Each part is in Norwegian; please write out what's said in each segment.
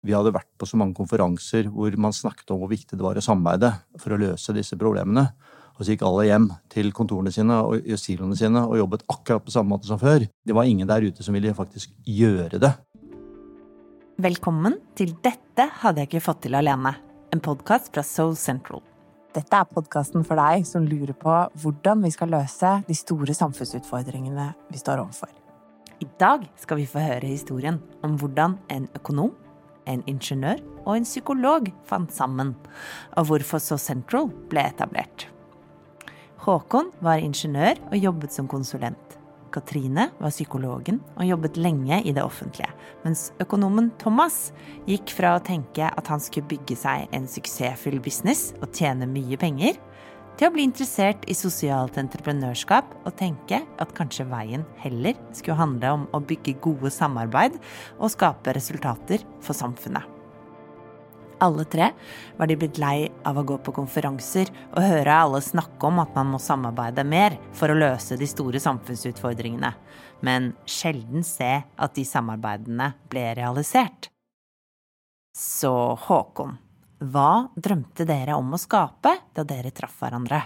Vi hadde vært på så mange konferanser hvor man snakket om hvor viktig det var å samarbeide for å løse disse problemene. Og så gikk alle hjem til kontorene sine og siloene sine og jobbet akkurat på samme måte som før. Det var ingen der ute som ville faktisk gjøre det. Velkommen til Dette hadde jeg ikke fått til alene, en podkast fra Soul Central. Dette er podkasten for deg som lurer på hvordan vi skal løse de store samfunnsutfordringene vi står overfor. I dag skal vi få høre historien om hvordan en økonom, en ingeniør og en psykolog fant sammen, og hvorfor So Central ble etablert. Håkon var ingeniør og jobbet som konsulent. Katrine var psykologen og jobbet lenge i det offentlige, mens økonomen Thomas gikk fra å tenke at han skulle bygge seg en suksessfull business og tjene mye penger, til å bli interessert i sosialt entreprenørskap og tenke at kanskje veien heller skulle handle om å bygge gode samarbeid og skape resultater for samfunnet. Alle tre var de blitt lei av å gå på konferanser og høre alle snakke om at man må samarbeide mer for å løse de store samfunnsutfordringene, men sjelden se at de samarbeidene ble realisert. Så Håkon, hva drømte dere om å skape da dere traff hverandre?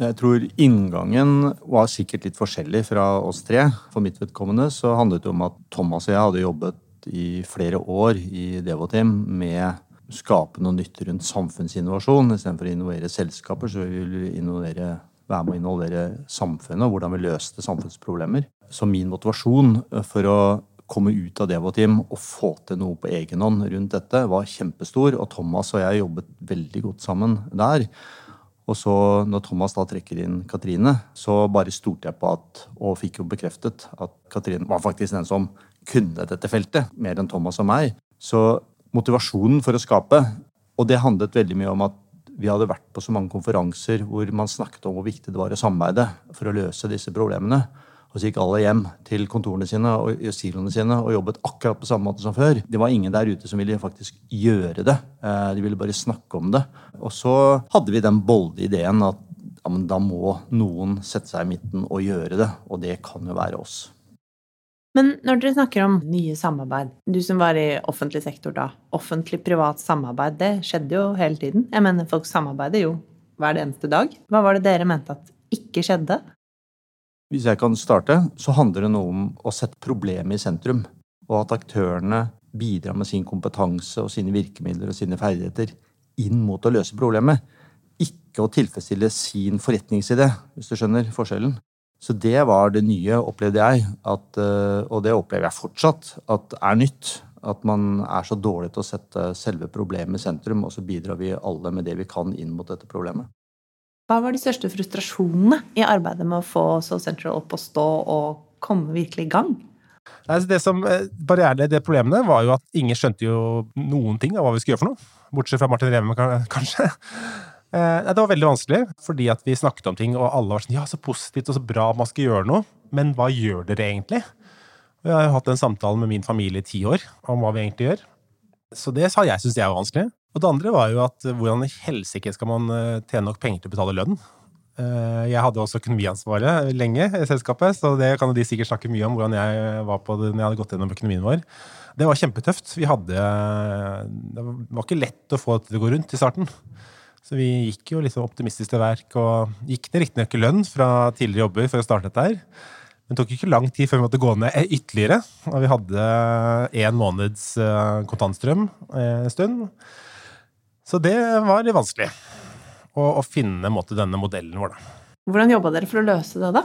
Jeg tror inngangen var sikkert litt forskjellig fra oss tre. For mitt vedkommende så handlet det om at Thomas og jeg hadde jobbet i flere år i Devoteam med å skape noe nytt rundt samfunnsinnovasjon. Istedenfor å innovere selskaper, så vil vi innovere, være med å involvere samfunnet og hvordan vi løste samfunnsproblemer. Så min motivasjon for å komme ut av Devo-team og få til noe på egen hånd rundt dette, var kjempestor. Og Thomas og jeg jobbet veldig godt sammen der. Og så når Thomas da trekker inn Katrine, så bare stolte jeg på at, og fikk jo bekreftet at Katrine var faktisk den som kunne dette feltet, mer enn Thomas og meg. Så motivasjonen for å skape, og det handlet veldig mye om at vi hadde vært på så mange konferanser hvor man snakket om hvor viktig det var å samarbeide for å løse disse problemene. Og så gikk alle hjem til kontorene sine og siloene sine og jobbet akkurat på samme måte som før. Det var ingen der ute som ville faktisk gjøre det. Eh, de ville bare snakke om det. Og så hadde vi den bolde ideen at ja, da må noen sette seg i midten og gjøre det. Og det kan jo være oss. Men når dere snakker om nye samarbeid, du som var i offentlig sektor da, offentlig-privat samarbeid, det skjedde jo hele tiden. Jeg mener, folk samarbeider jo hver eneste dag. Hva var det dere mente at ikke skjedde? Hvis jeg kan starte, så handler det noe om å sette problemet i sentrum. Og at aktørene bidrar med sin kompetanse og sine virkemidler og sine ferdigheter inn mot å løse problemet. Ikke å tilfredsstille sin forretningsidé, hvis du skjønner forskjellen. Så det var det nye, opplevde jeg, at, eh, og det opplever jeg fortsatt, at er nytt. At man er så dårlig til å sette selve problemet i sentrum, og så bidrar vi alle med det vi kan inn mot dette problemet. Hva var de største frustrasjonene i arbeidet med å få Soul Central opp og stå og komme virkelig i gang? Det som eh, Barrierene i det problemet var jo at ingen skjønte jo noen ting av hva vi skulle gjøre for noe. Bortsett fra Martin Reme, kanskje. Eh, det var veldig vanskelig, fordi at vi snakket om ting, og alle var sånn Ja, så positivt og så bra man skal gjøre noe. Men hva gjør dere egentlig? Vi har jo hatt en samtale med min familie i ti år om hva vi egentlig gjør. Så det sa jeg syns jeg var vanskelig. Og det andre var jo at eh, hvordan i helsike skal man eh, tjene nok penger til å betale lønn? Eh, jeg hadde også økonomiansvaret lenge i selskapet, så det kan de sikkert snakke mye om hvordan jeg var på det når jeg hadde gått gjennom økonomien vår. Det var kjempetøft. Vi hadde Det var ikke lett å få det til å gå rundt i starten. Så vi gikk jo liksom optimistisk til verk, og gikk ned riktignok lønn fra tidligere jobber for å starte dette her. Men det tok ikke lang tid før vi måtte gå ned ytterligere. Og vi hadde én måneds kontantstrøm en stund. Så det var litt vanskelig å, å finne måte, denne modellen vår. Da. Hvordan jobba dere for å løse det, da?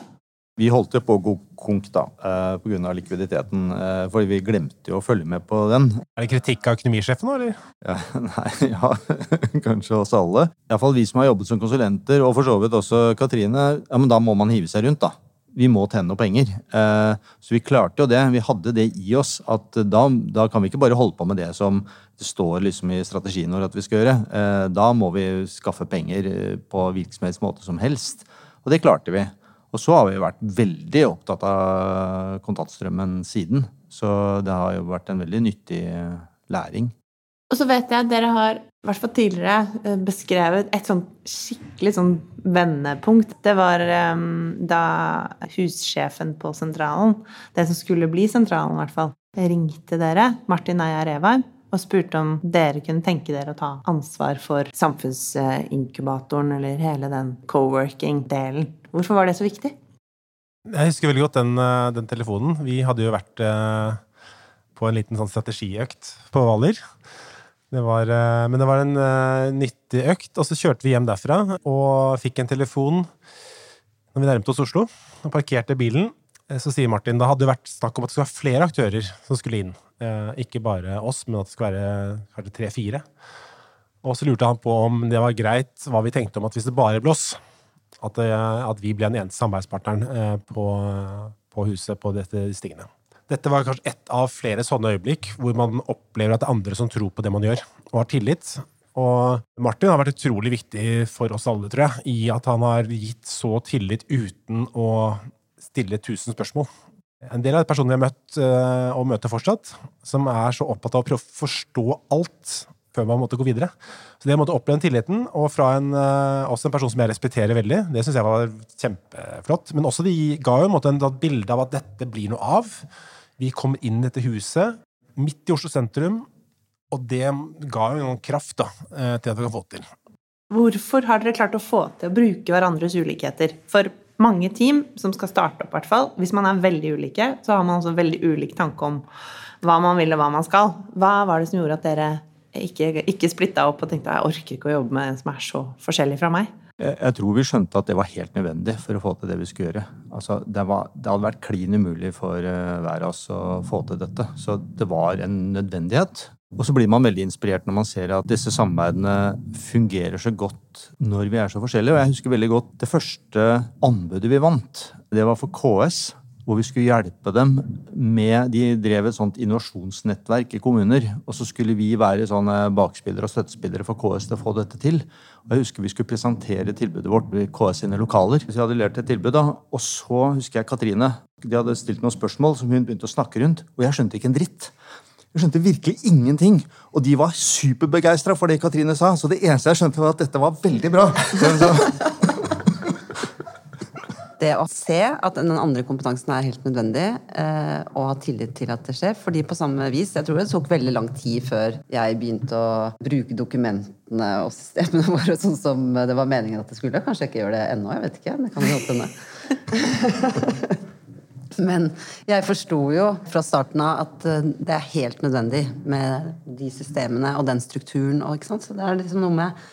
Vi holdt jo på å gå konk da, eh, pga. likviditeten. Eh, for vi glemte jo å følge med på den. Er det kritikk av økonomisjefen nå, eller? Ja, nei, ja, kanskje oss alle. Iallfall vi som har jobbet som konsulenter, og for så vidt også Katrine. Ja, men da må man hive seg rundt, da vi må tjene noe penger. Eh, så vi klarte jo det. Vi hadde det i oss. at da, da, kan vi ikke bare holde på med det som det står liksom i strategien vår at vi skal gjøre. Eh, da må vi skaffe penger eh, på hvilken måte som helst. Og det klarte vi. Og så har vi vært veldig opptatt av kontantstrømmen siden. Så det har jo vært en veldig nyttig læring. Og så vet jeg at dere har, i hvert fall tidligere, beskrevet et sånt skikkelig sånn vendepunkt. Det var um, da hussjefen på sentralen, det som skulle bli sentralen i hvert fall, ringte dere, Martin Eia Revar, og spurte om dere kunne tenke dere å ta ansvar for samfunnsinkubatoren eller hele den co-working-delen. Hvorfor var det så viktig? Jeg husker veldig godt den, eh, den telefonen. Vi hadde jo vært eh, på en liten sånn strategiøkt på Hvaler. Eh, men det var en uh, nyttig økt, og så kjørte vi hjem derfra og fikk en telefon når vi nærmet oss Oslo og parkerte bilen. Så sier Martin da hadde det vært snakk om at det skulle være flere aktører som skulle inn. Eh, ikke bare oss, men at det skulle være tre-fire. Og så lurte han på om det var greit hva vi tenkte om at hvis det bare ble oss, at, at vi ble den eneste samarbeidspartneren på, på huset på dette stingene. Dette var kanskje ett av flere sånne øyeblikk hvor man opplever at det er andre som tror på det man gjør, og har tillit. Og Martin har vært utrolig viktig for oss alle, tror jeg, i at han har gitt så tillit uten å stille tusen spørsmål. En del av de personene vi har møtt eh, og møter fortsatt, som er så opptatt av å prøve å forstå alt før man måtte gå videre. Så det å oppleve den tilliten, og fra en, uh, også en person som jeg respekterer veldig, det syns jeg var kjempeflott. Men også de ga jo en måte et bilde av at dette blir noe av. Vi kom inn i dette huset midt i Oslo sentrum, og det ga jo noen kraft da, uh, til at vi kan få til. Hvorfor har dere klart å få til å bruke hverandres ulikheter? For mange team som skal starte opp, hvert fall, hvis man er veldig ulike, så har man også veldig ulik tanke om hva man vil og hva man skal. Hva var det som gjorde at dere ikke, ikke splitta opp og tenkte jeg orker ikke å jobbe med en som er så forskjellig fra meg. Jeg tror vi skjønte at det var helt nødvendig for å få til det vi skulle gjøre. Altså, det, var, det, hadde vært klin umulig for uh, hver av oss å få til dette. Så det var en nødvendighet. Og så blir man veldig inspirert når man ser at disse samarbeidene fungerer så godt når vi er så forskjellige. Og jeg husker veldig godt det første anbudet vi vant. Det var for KS hvor vi skulle hjelpe dem med De drev et sånt innovasjonsnettverk i kommuner. Og så skulle vi være sånne bakspillere og støttespillere for KS til å få dette til. Og jeg husker Vi skulle presentere tilbudet vårt ved KS sine lokaler. Så jeg hadde lært et tilbud da, Og så husker jeg Katrine. De hadde stilt noen spørsmål som hun begynte å snakke rundt. Og jeg skjønte ikke en dritt. Jeg skjønte virkelig ingenting. Og de var superbegeistra for det Katrine sa. Så det eneste jeg skjønte, var at dette var veldig bra. Det å se at den andre kompetansen er helt nødvendig, eh, og ha tillit til at det skjer. fordi på samme vis, jeg tror det tok veldig lang tid før jeg begynte å bruke dokumentene og systemene våre sånn som det var meningen at det skulle. Kanskje jeg ikke gjør det ennå, jeg vet ikke. Det kan jo hende. Men jeg forsto jo fra starten av at eh, det er helt nødvendig med de systemene og den strukturen. Og, Så det er liksom noe med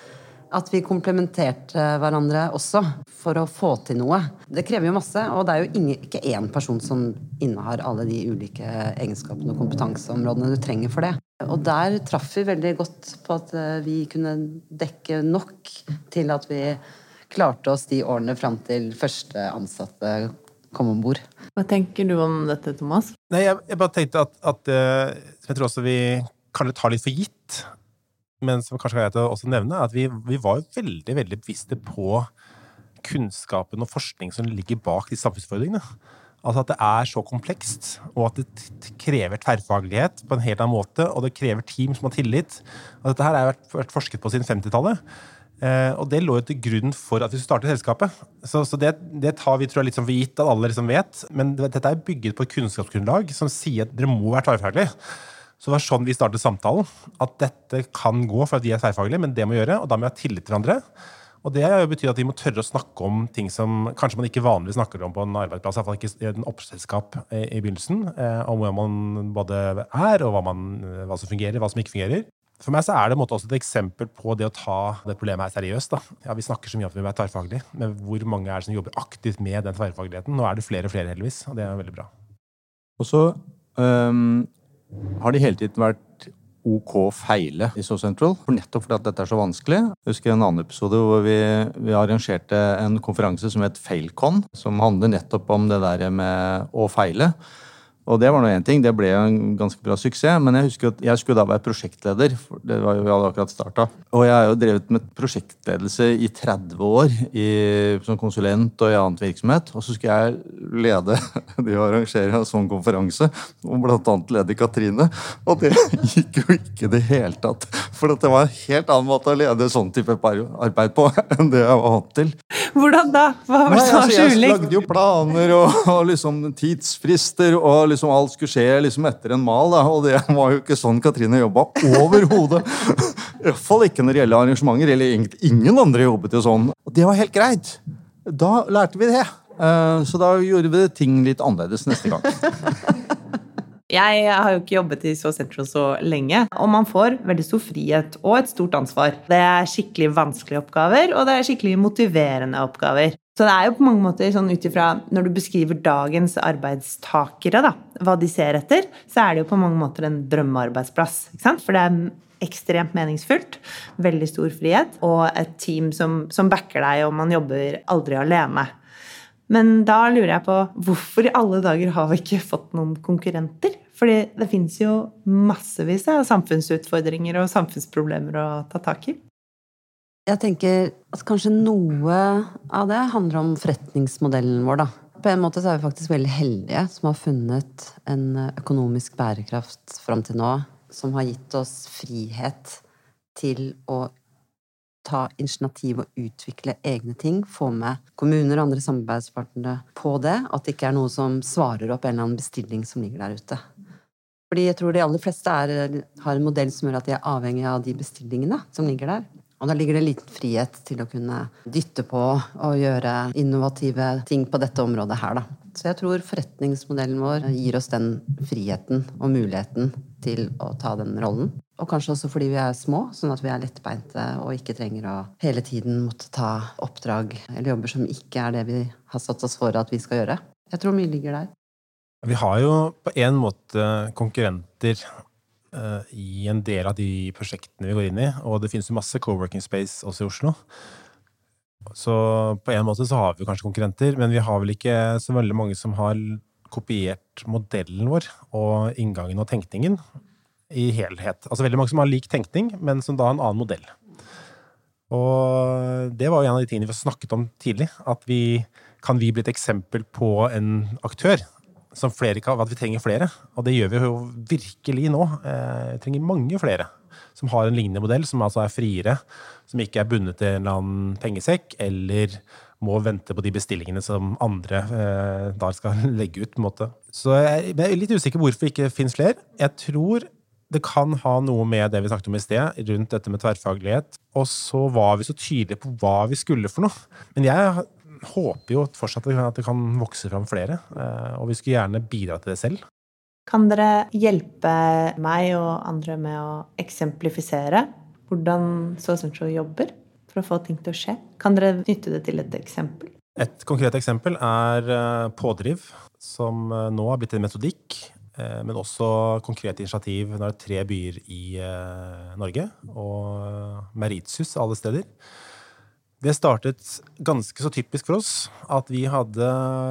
at vi komplementerte hverandre også for å få til noe. Det krever jo masse, og det er jo ingen, ikke én person som innehar alle de ulike egenskapene og kompetanseområdene du trenger for det. Og der traff vi veldig godt på at eh, vi kunne dekke nok til at vi klarte oss de årene fram til første ansatte kom om bord. Hva tenker du om dette, Thomas? Nei, jeg, jeg bare tenkte at, at eh, jeg tror også vi kanskje tar litt for gitt men som kanskje er greit å også nevne, er at vi, vi var veldig veldig bevisste på kunnskapen og forskning som ligger bak de samfunnsutfordringene. Altså at det er så komplekst, og at det krever tverrfaglighet på en helt annen måte, og det krever team som har tillit. Og dette her har vært forsket på siden 50-tallet. Eh, og det lå jo til grunn for at vi skulle starte selskapet. Så, så det, det, tar vi tror jeg, litt som for gitt at alle liksom vet. Men dette er bygget på et kunnskapsgrunnlag som sier at dere må være tverrfaglige. Så det var sånn vi startet samtalen. At dette kan gå for at vi er tverrfaglige, men det må gjøre, og da må vi ha tillit til hverandre. Og det betyr at vi må tørre å snakke om ting som kanskje man ikke vanligvis snakker om på en arbeidsplass, iallfall ikke i en oppselskap i begynnelsen, eh, om hvor man både er, og hva, man, hva, som fungerer, hva som ikke fungerer. For meg så er det også et eksempel på det å ta det problemet her seriøst. Da. Ja, Vi snakker så mye om at vi er tverrfaglige, men hvor mange er det som jobber aktivt med den tverrfagligheten? Nå er det flere og flere, heldigvis, og det er veldig bra. Og så um har det hele tiden vært ok feile i So Central. For nettopp fordi at dette er så vanskelig. Jeg husker en annen episode hvor vi, vi arrangerte en konferanse som het Failcon. Som handler nettopp om det der med å feile. Og det var nå én ting. Det ble en ganske bra suksess. Men jeg husker at jeg skulle da være prosjektleder. for det var jo Vi hadde akkurat startet. Og jeg har jo drevet med prosjektledelse i 30 år i, som konsulent og i annet virksomhet. Og så skulle jeg lede de arrangere en sånn konferanse, og annet lede Katrine. Og det gikk jo ikke i det hele tatt. For det var en helt annen måte å lede sånn type arbeid på enn det jeg var vant til. Hvordan da? Hva var det så altså, Jeg lagde jo planer og, og liksom tidsfrister. og liksom alt skulle skje liksom etter en mal. Da. Og det var jo ikke sånn Katrine jobba overhodet. Iallfall ikke når det gjelder arrangementer. Eller ingen andre jobbet jo sånn. Og det var helt greit. Da lærte vi det. Eh, så da gjorde vi ting litt annerledes neste gang. Jeg har jo ikke jobbet i So Central så lenge, og man får veldig stor frihet og et stort ansvar. Det er skikkelig vanskelige oppgaver, og det er skikkelig motiverende oppgaver. Så det er jo på mange måter sånn ut ifra Når du beskriver dagens arbeidstakere, da, hva de ser etter, så er det jo på mange måter en drømmearbeidsplass. ikke sant? For det er ekstremt meningsfullt, veldig stor frihet, og et team som, som backer deg, og man jobber aldri alene. Men da lurer jeg på hvorfor i alle dager har vi ikke fått noen konkurrenter? Fordi det fins jo massevis av samfunnsutfordringer og samfunnsproblemer å ta tak i. Jeg tenker at kanskje noe av det handler om forretningsmodellen vår, da. På en måte så er vi faktisk veldig heldige som har funnet en økonomisk bærekraft fram til nå som har gitt oss frihet til å ta initiativ og utvikle egne ting. Få med kommuner og andre samarbeidspartnere på det. At det ikke er noe som svarer opp en eller annen bestilling som ligger der ute. Fordi jeg tror de aller fleste er, har en modell som gjør at de er avhengig av de bestillingene som ligger der. Og da ligger det liten frihet til å kunne dytte på og gjøre innovative ting på dette området her, da. Så jeg tror forretningsmodellen vår gir oss den friheten og muligheten til å ta den rollen. Og kanskje også fordi vi er små, sånn at vi er lettbeinte og ikke trenger å hele tiden måtte ta oppdrag eller jobber som ikke er det vi har satt oss for at vi skal gjøre. Jeg tror mye ligger der. Vi har jo på en måte konkurrenter i en del av de prosjektene vi går inn i, og det finnes jo masse co-working space også i Oslo. Så på en måte så har vi kanskje konkurrenter, men vi har vel ikke så veldig mange som har kopiert modellen vår og inngangen og tenkningen i helhet. Altså veldig mange som har lik tenkning, men som da har en annen modell. Og det var jo en av de tingene vi snakket om tidlig. At vi kan vi bli et eksempel på en aktør som flere, at vi trenger flere. Og det gjør vi jo virkelig nå. Eh, vi trenger mange flere som har en lignende modell, som altså er friere, som ikke er bundet til en eller annen pengesekk, eller må vente på de bestillingene som andre eh, da skal legge ut. på en måte. Så jeg, jeg er litt usikker på hvorfor det ikke finnes flere. Jeg tror det kan ha noe med det vi snakket om i sted, rundt dette med tverrfaglighet. Og så var vi så tydelige på hva vi skulle for noe. Men jeg håper jo fortsatt at det kan vokse fram flere, eh, og vi skulle gjerne bidra til det selv. Kan dere hjelpe meg og andre med å eksemplifisere hvordan SoCentral jobber for å få ting til å skje? Kan dere nytte det til et eksempel? Et konkret eksempel er eh, pådriv, som eh, nå har blitt en metodikk, men også konkret initiativ det er tre byer i Norge, og Meritius alle steder. Det startet ganske så typisk for oss at vi hadde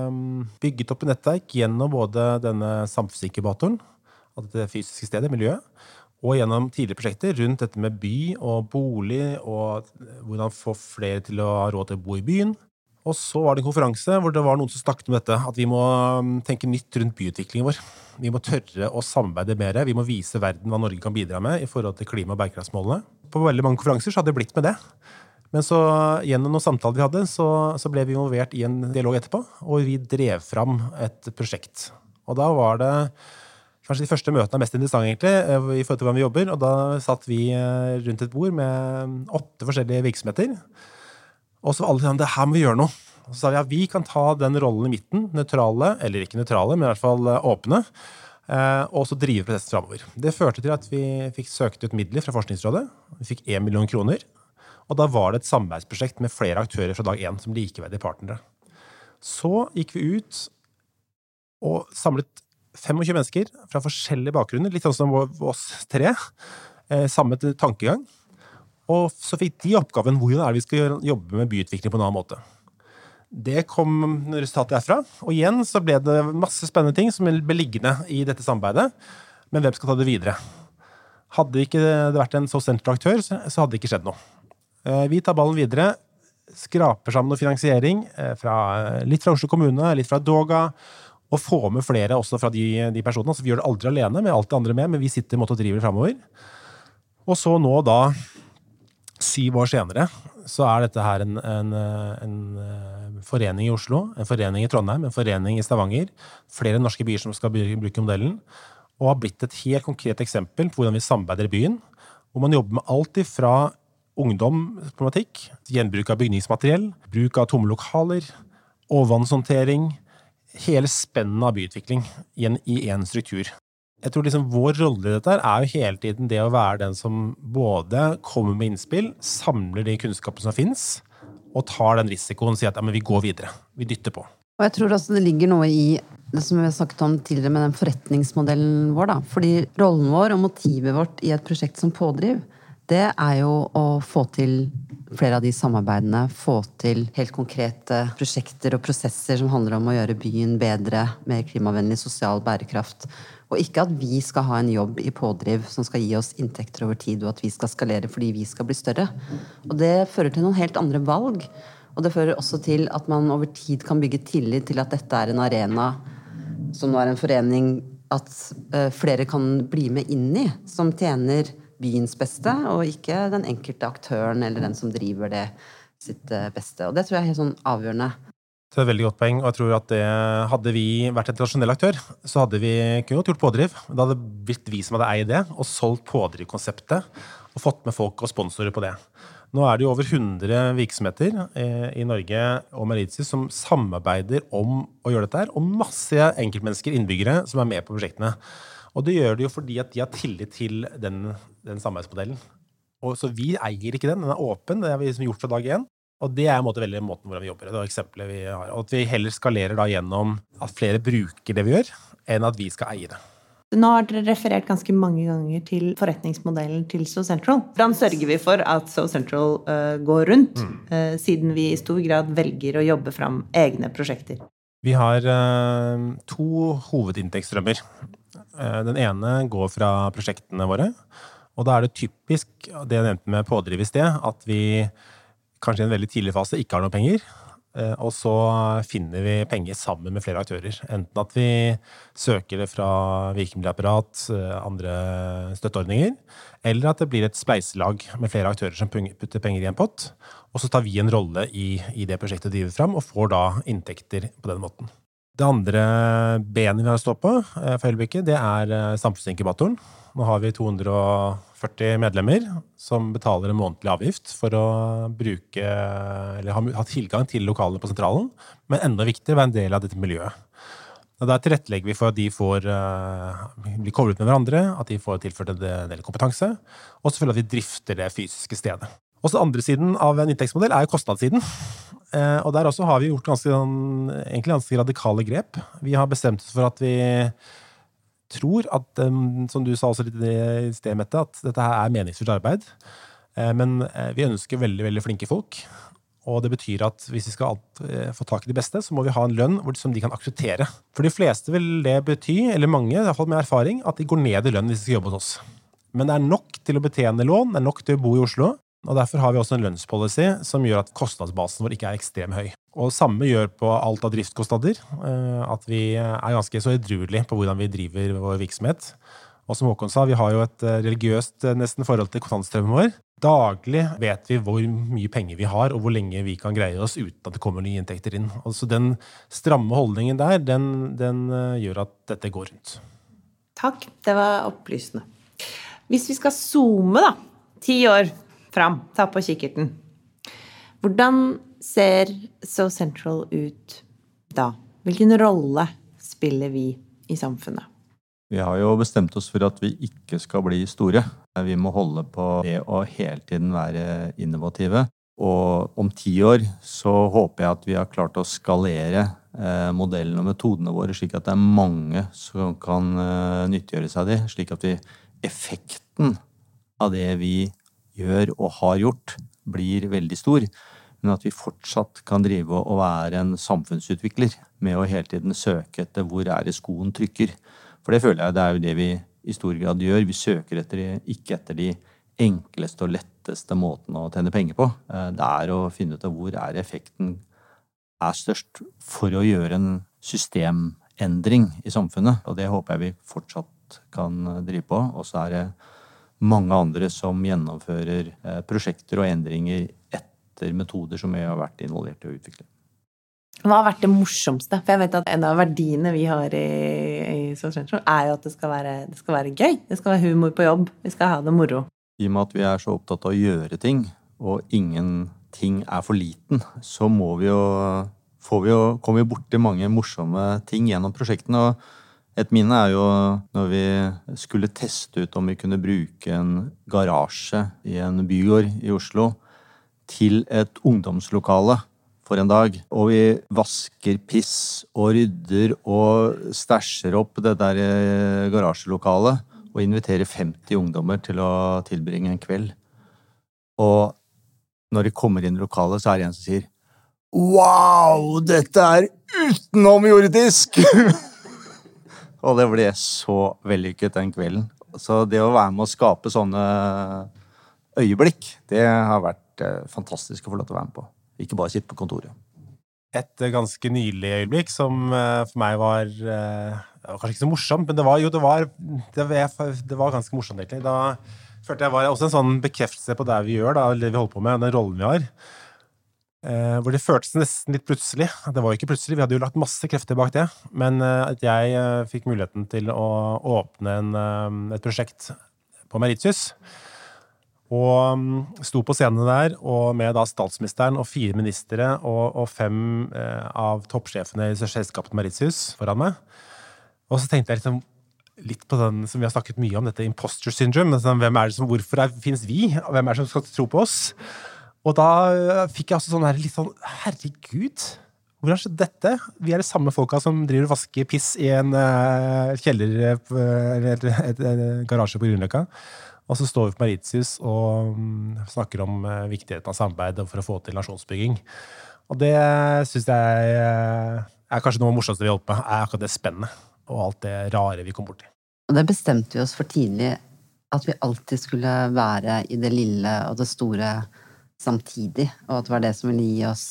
um, bygget opp et nettverk gjennom både denne samfunnsinkubatoren, altså det fysiske stedet, miljøet, og gjennom tidligere prosjekter rundt dette med by og bolig, og hvordan få flere til å ha råd til å bo i byen. Og så var det en konferanse hvor det var noen som snakket om dette, at vi må um, tenke nytt rundt byutviklingen vår. Vi må tørre å samarbeide mer. Vi må vise verden hva Norge kan bidra med i forhold til klima- og bærekraftsmålene. På veldig mange konferanser så hadde det blitt med det. Men så, gjennom noen samtaler vi hadde, så, så, ble vi involvert i en dialog etterpå, og vi drev fram et prosjekt. Og da var det kanskje de første møtene er mest interessante, egentlig, eh, i forhold til hvordan vi jobber. Og da satt vi eh, rundt et bord med åtte forskjellige virksomheter. Og så var alle sånn Det her må vi gjøre noe. Og så sa vi ja, vi kan ta den rollen i midten, nøytrale, eller ikke nøytrale, men i hvert fall eh, åpne. Og så drive prosessen framover. Det førte til at vi fikk søkt ut midler fra Forskningsrådet. Vi fikk én million kroner. Og da var det et samarbeidsprosjekt med flere aktører fra dag én som likeverdige partnere. Så gikk vi ut og samlet 25 mennesker fra forskjellige bakgrunner, litt sånn som oss tre. Eh, samme tankegang. Og så fikk de oppgaven hvordan er det vi skal jobbe med byutvikling på en annen måte. Det kom resultatet derfra. Og igjen så ble det masse spennende ting som ble liggende i dette samarbeidet. Men hvem skal ta det videre? Hadde ikke det vært en så sentral aktør, så hadde det ikke skjedd noe. Eh, vi tar ballen videre. Skraper sammen noe finansiering, eh, fra, litt fra Oslo kommune, litt fra Doga. Og få med flere også fra de, de personene. Så vi gjør det aldri alene, med alt det andre med, men vi sitter måtte og driver framover. Og så nå da Syv år senere så er dette her en, en, en, forening i Oslo, en forening i Trondheim, en forening i Stavanger, flere norske byer som skal bruke modellen, og har blitt et helt konkret eksempel på hvordan vi samarbeider i byen, hvor man jobber med alt ifra ungdomsproblematikk, gjenbruk av bygningsmateriell, bruk av tomme lokaler, overvannshåndtering, hele spennet av byutvikling i én struktur jeg tror liksom vår rolle i dette er jo hele tiden det å være den som både kommer med innspill, samler de kunnskapene som fins, og tar den risikoen og sier at ja, vi går videre. Vi dytter på. Og jeg tror også det ligger noe i det som vi har sagt om tidligere med den forretningsmodellen vår. da. Fordi rollen vår og motivet vårt i et prosjekt som pådriv, det er jo å få til flere av de samarbeidene. Få til helt konkrete prosjekter og prosesser som handler om å gjøre byen bedre, mer klimavennlig, sosial bærekraft. Og ikke at vi skal ha en jobb i pådriv som skal gi oss inntekter over tid, og at vi skal skalere fordi vi skal bli større. Og det fører til noen helt andre valg. Og det fører også til at man over tid kan bygge tillit til at dette er en arena som nå er en forening at eh, flere kan bli med inn i, som tjener byens beste, og ikke den enkelte aktøren eller den som driver det sitt eh, beste. Og det tror jeg er helt sånn avgjørende. Det er et veldig godt poeng, og jeg tror at det, Hadde vi vært en tradisjonell aktør, så hadde vi ikke gjort pådriv. Det hadde blitt vi som hadde eid det, og solgt pådrivkonseptet. Og fått med folk og sponsorer på det. Nå er det jo over 100 virksomheter eh, i Norge og Mauritius som samarbeider om å gjøre dette her, og masse enkeltmennesker, innbyggere, som er med på prosjektene. Og det gjør de jo fordi at de har tillit til den, den samarbeidsmodellen. Og så vi eier ikke den, den er åpen, det har vi liksom gjort fra dag én. Og det er en måte veldig måten hvordan vi jobber. Det er eksempelet vi har. Og at vi heller skalerer da gjennom at flere bruker det vi gjør, enn at vi skal eie det. Nå har dere referert ganske mange ganger til forretningsmodellen til So Central. Hvordan sørger vi for at So Central uh, går rundt, mm. uh, siden vi i stor grad velger å jobbe fram egne prosjekter? Vi har uh, to hovedinntektsstrømmer. Eh, den ene går fra prosjektene våre. Og da er det typisk det jeg nevnte med pådriv i sted, at vi kanskje i en veldig tidlig fase ikke har noe penger. Eh, og så finner vi penger sammen med flere aktører. Enten at vi søker det fra virkemiddelapparat, eh, andre støtteordninger, eller at det blir et spleiselag med flere aktører som putter penger i en pott. Og så tar vi en rolle i, i det prosjektet driver fram, og får da inntekter på den måten. Det andre benet vi har å stå på eh, for øyeblikket, det er eh, samfunnsinkubatoren. Nå har vi 240 medlemmer som betaler en månedlig avgift for å bruke, eller ha tilgang til lokalene på sentralen, men enda viktigere være en del av dette miljøet. Og Der tilrettelegger vi for at de får uh, bli koblet med hverandre, at de får tilført en del kompetanse, og selvfølgelig at vi drifter det fysiske stedet. Og så andre siden av en inntektsmodell er jo kostnadssiden. Eh, og der også har vi gjort ganske, sånn, egentlig ganske radikale grep. Vi har bestemt oss for at vi tror at, som du sa også litt i sted, Mette, at dette her er meningsfullt arbeid. Eh, men eh, vi ønsker veldig, veldig flinke folk. Og det betyr at hvis vi skal få tak i de beste, så må vi ha en lønn som de kan akseptere. For de fleste vil det bety, eller mange, i hvert fall med erfaring, at de går ned i lønn hvis de skal jobbe hos oss. Men det er nok til å betjene lån, det er nok til å bo i Oslo. Og Derfor har vi også en lønnspolicy som gjør at kostnadsbasen vår ikke er ekstremt høy. Og Samme gjør på alt av driftskostnader. Eh, at vi er ganske så edruelige på hvordan vi driver vår virksomhet. Og som Håkon sa, vi har jo et eh, religiøst eh, nesten forhold til kontantstrømmen vår. Daglig vet vi hvor mye penger vi har, og hvor lenge vi kan greie oss uten at det kommer nye inntekter inn. Og så Den stramme holdningen der, den, den gjør at dette går rundt. Takk, det var opplysende. Hvis vi skal zoome, da, ti år fram. Ta på kikkerten. Hvordan ser So Central ut da? Hvilken rolle spiller vi i samfunnet? Vi har jo bestemt oss for at vi ikke skal bli store. Vi må holde på det å hele tiden være innovative. Og om ti år så håper jeg at vi har klart å skalere eh, modellene og metodene våre, slik at det er mange som kan eh, nyttiggjøre seg av de, slik at vi effekten av det vi gjør og har gjort, blir veldig stor. Men at vi fortsatt kan drive og være en samfunnsutvikler med å hele tiden søke etter hvor er det skoen trykker. For det føler jeg det er jo det vi i stor grad gjør. Vi søker etter, ikke etter de enkleste og letteste måtene å tjene penger på. Eh, det er å finne ut av hvor er effekten er størst for å gjøre en systemendring i samfunnet. Og det håper jeg vi fortsatt kan drive på. Og så er det mange andre som gjennomfører eh, prosjekter og endringer etter metoder som vi har vært involvert i å utvikle. Hva har vært det morsomste? For jeg vet at en av verdiene vi har i, i Sentral, er jo at det skal, være, det skal være gøy. Det skal være humor på jobb. Vi skal ha det moro. I og med at vi er så opptatt av å gjøre ting, og ingenting er for liten, så må vi jo, vi jo kommer vi borti mange morsomme ting gjennom prosjektene. og et minne er jo når vi skulle teste ut om vi kunne bruke en garasje i en bygård i Oslo til et ungdomslokale for en dag. Og vi vasker piss og rydder og stæsjer opp det der eh, garasjelokalet og inviterer 50 ungdommer til å tilbringe en kveld. Og når de kommer inn i lokalet, så er det en som sier Wow, dette er utenomjordisk! Og det ble så vellykket den kvelden. Så det å være med å skape sånne øyeblikk, det har vært eh, fantastisk å få lov til å være med på. Ikke bare sitte på kontoret. Et eh, ganske nylig øyeblikk som eh, for meg var, Kanskje ikke så morsomt, men det var jo det var, det var, det var ganske morsomt, egentlig. Da følte jeg var også en sånn bekreftelse på det vi gjør, da, det vi holder på med, den rollen vi har. Eh, hvor det føltes nesten litt plutselig. Det var jo ikke plutselig, vi hadde jo lagt masse krefter bak det. Men eh, at jeg eh, fikk muligheten til å åpne en, et prosjekt på Meritius. Og um, sto på scenen der og med da statsministeren og fire ministre og, og fem av toppsjefene i selskapet Meritius foran meg. Og så tenkte jeg liksom litt på den som vi har snakket mye om, dette imposter syndrome. Altså, hvem er det som, hvorfor fins vi? Hvem er det som skal tro på oss? Og da øh, fikk jeg også sånn her litt sånn Herregud, hvordan skjedde dette? Vi er de samme folka som driver og vasker piss i en uh, kjeller uh, eller en garasje på Grünerløkka. Og så står vi på Maritius og um, snakker om uh, viktigheten av samarbeid for å få til nasjonsbygging. Og det syns jeg er kanskje noe av det morsomste vi har holdt på er akkurat det spennet og alt det rare vi kom borti. Og det bestemte vi oss for tidlig, at vi alltid skulle være i det lille og det store samtidig, og at det var det som ville gi oss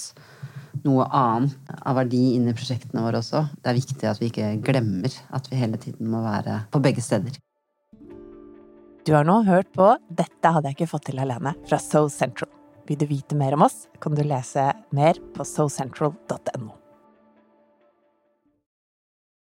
noe annet av verdi inn i prosjektene våre også. Det er viktig at vi ikke glemmer at vi hele tiden må være på begge steder. Du har nå hørt på Dette hadde jeg ikke fått til alene fra So Central. Vil du vite mer om oss, kan du lese mer på socentral.no.